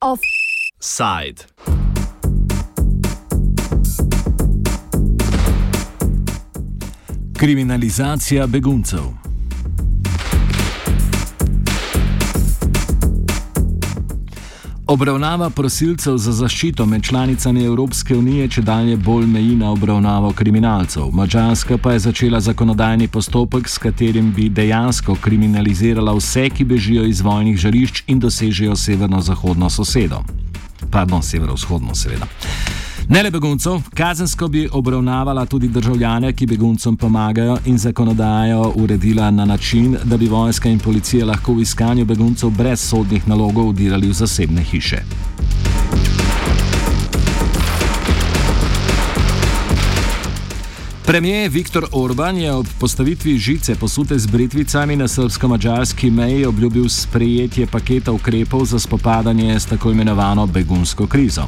Offside. Kriminalizacija beguncev. Obravnava prosilcev za zaščito med članicami Evropske unije če dalje bolj meji na obravnavo kriminalcev. Mačarska pa je začela zakonodajni postopek, s katerim bi dejansko kriminalizirala vse, ki bežijo iz vojnih žarišč in dosežejo severno-zahodno sosedo. Pardon, severovzhodno, seveda. Ne le beguncev, kazensko bi obravnavala tudi državljane, ki beguncem pomagajo in zakonodajo uredila na način, da bi vojska in policija lahko v iskanju beguncev brez sodnih nalogov udirali v zasebne hiše. Premijer Viktor Orban je ob postavitvi žice posute z britvicami na srpsko-mačarski meji obljubil sprejetje paketa ukrepov za spopadanje s tako imenovano begunsko krizo.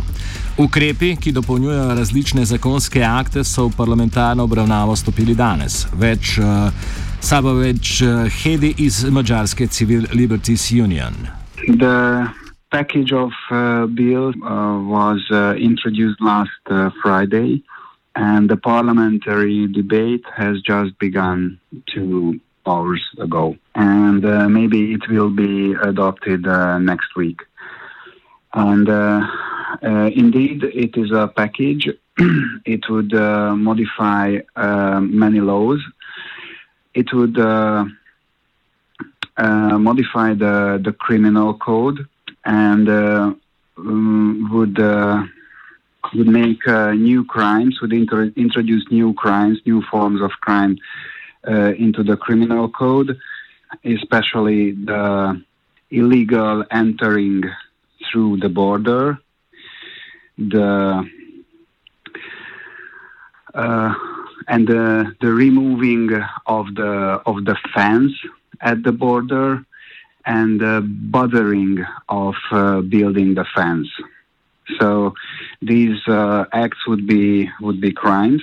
Ukrepi, ki dopolnjujejo različne zakonske akte, so v parlamentarno obravnavo stopili danes. Več uh, sabo več uh, hedi iz mačarske Civil Liberties Union. The package of uh, bill uh, was uh, introduced last uh, Friday. And the parliamentary debate has just begun two hours ago, and uh, maybe it will be adopted uh, next week. And uh, uh indeed, it is a package. it would uh, modify many laws. It would modify the the criminal code and um, would would make uh, new crimes, would inter- introduce new crimes, new forms of crime uh, into the criminal code, especially the illegal entering through the border, the uh, and the, the removing of the of the fence at the border and the bothering of uh, building the fence. So these uh, acts would be would be crimes,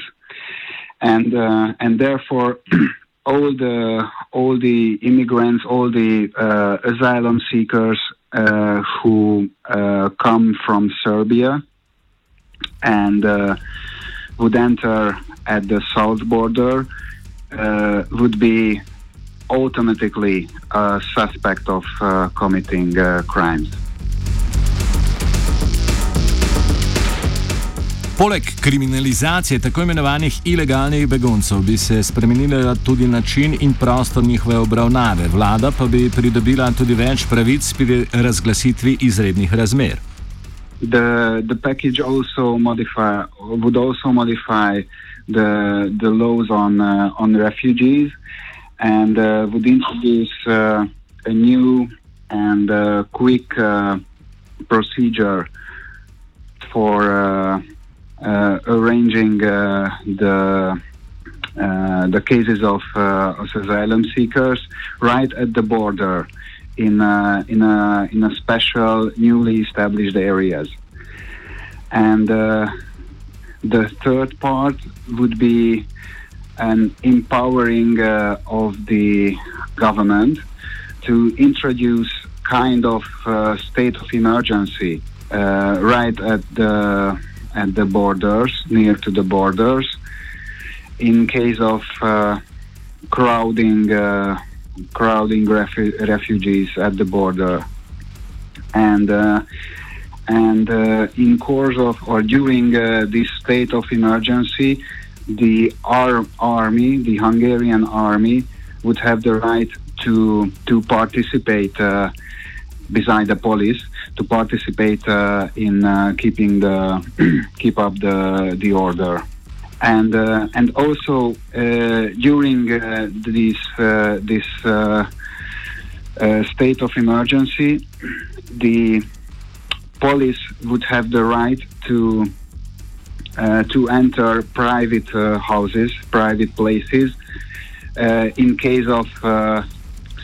and uh, and therefore. all the all the immigrants, all the uh, asylum seekers uh, who uh, come from Serbia and uh, would enter at the south border would be automatically a suspect of committing crimes. Poleg kriminalizacije tako imenovanih ilegalnih beguncev bi se spremenila tudi način in prostor njihove obravnave, vlada pa bi pridobila tudi več pravic pri razglasitvi izrednih razmer. The, the package also modify, would also modify the, the laws on, uh, on refugees and uh, would introduce uh, a new and uh, quick uh, procedure for uh, arranging uh, the uh, the cases of, of, asylum seekers right at the border in in a in a special newly established areas, and the third part would be an empowering uh, of the government to introduce kind of uh, state of emergency uh, right at the at the borders, near to the borders, in case of uh, crowding uh, crowding refu- refugees at the border, and uh, and uh, in course of or during uh, this state of emergency, the ar- army, the Hungarian army, would have the right to to participate beside the police to participate uh, in uh, keeping the keep up the the order. And uh, and also uh, during uh, this uh, this state of emergency the police would have the right to to enter private houses private places in case of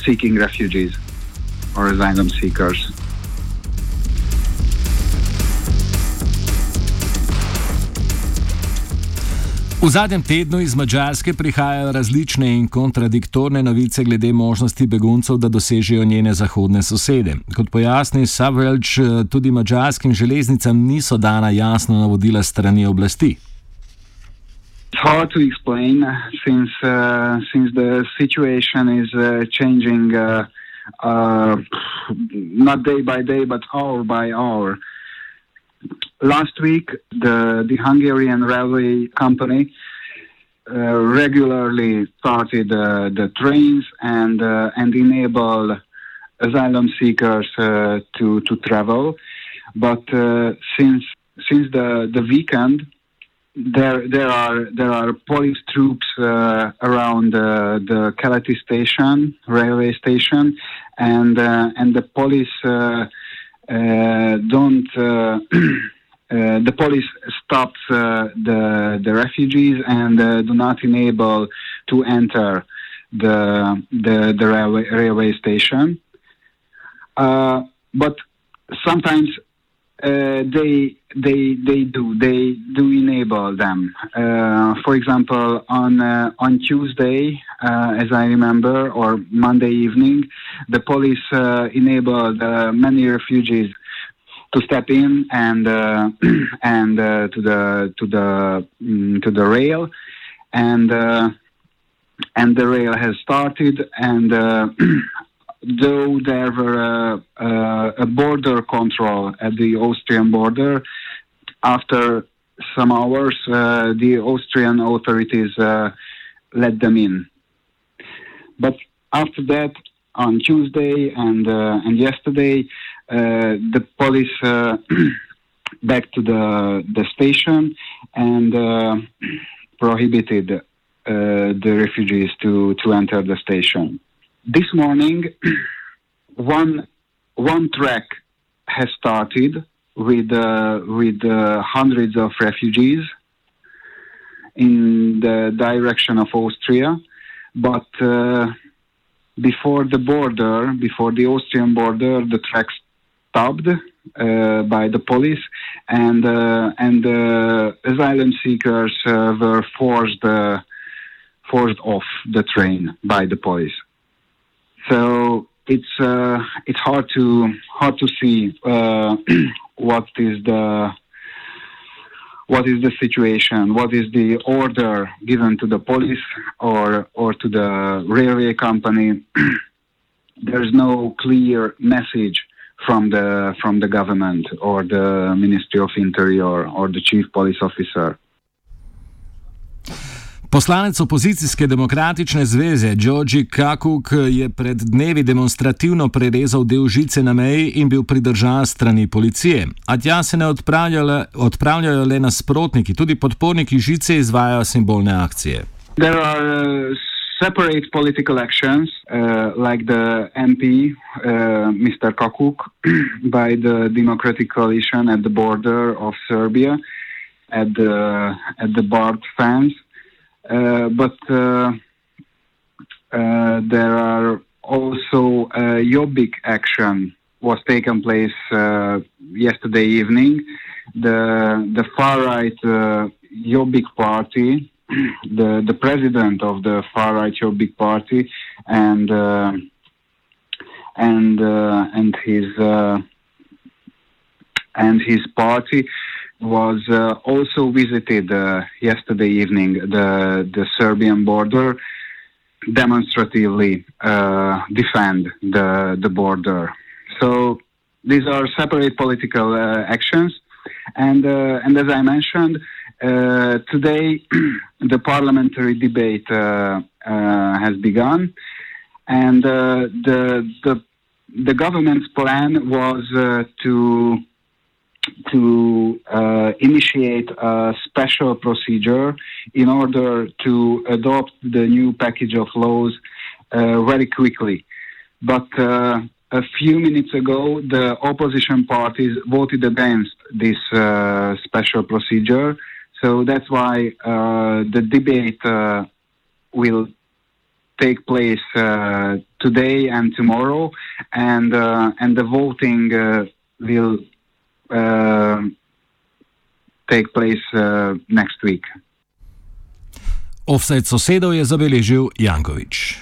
seeking refugees or asylum seekers V zadnjem tednu iz Mačarske prihajajo različne in kontradiktorne novice glede možnosti beguncev, da dosežejo njene zahodne sosede. Kot pojasni Savelč, tudi mačarskim železnicam niso dana jasna navodila strani oblasti. It's hard to explain since uh, since the situation is uh, changing uh, uh, not day by day but hour by hour. last week, the, the Hungarian railway company uh, regularly started uh, the trains and uh, and enable asylum seekers uh, to to travel. But uh, since since the the weekend, there there are there are police troops uh, around the Keleti station, railway station, and and the police don't. Uh, the police stops uh, the the refugees and uh, do not enable to enter the the, the railway, railway station. Uh, but sometimes uh, they they they do they do enable them. for example, on on Tuesday, as I remember, or Monday evening, the police enabled many refugees to step in and uh, and uh, to the to the um, to the rail, and uh, and the rail has started. And uh, though there were uh, a border control at the Austrian border, after some hours, the Austrian authorities let them in. But after that, on Tuesday and and yesterday, uh, the police uh, back to the the station and uh, prohibited the refugees to to enter the station. This morning, one one track has started with uh, with uh, hundreds of refugees in the direction of Austria, but uh, before the border, before the Austrian border, the track stopped uh, by the police, and uh, and uh, asylum seekers were forced forced off the train by the police. So it's uh, it's hard to hard to see what is the what is the situation, what is the order given to the police or or to the railway company. There's no clear message from the from the government or the Ministry of Interior or the Chief Police Officer. Poslanec opozicijske demokratične zveze Georgi Kakuk je pred dnevi demonstrativno prerezal del žice na meji in bil pridržan strani policije. A tja se ne odpravljajo, odpravljajo le nasprotniki, tudi podporniki žice izvajajo simbolne akcije. There are uh, separate political actions, uh, like the MP, uh, Mr. Kakuk, by the Democratic Coalition at the border of Serbia, at the at the Bart fence. Uh, but uh, uh, there are also uh, Jobbik action was taken place yesterday evening. The the far right Jobbik party the the president of the far right Jobbik party and uh, and uh, and his uh, and his party was uh, also visited uh, yesterday evening the the Serbian border demonstratively uh, defend the the border. So these are separate political actions, and and as I mentioned. Uh, today, the parliamentary debate uh, uh, has begun, and the the the government's plan was to to uh, initiate a special procedure in order to adopt the new package of laws uh, very quickly. But uh, a few minutes ago, the opposition parties voted against this special procedure. So that's why uh, the debate uh, will take place uh, today and tomorrow, and uh, and the voting uh, will uh, take place next week. Offset sosedov je zabeležil Jankovič.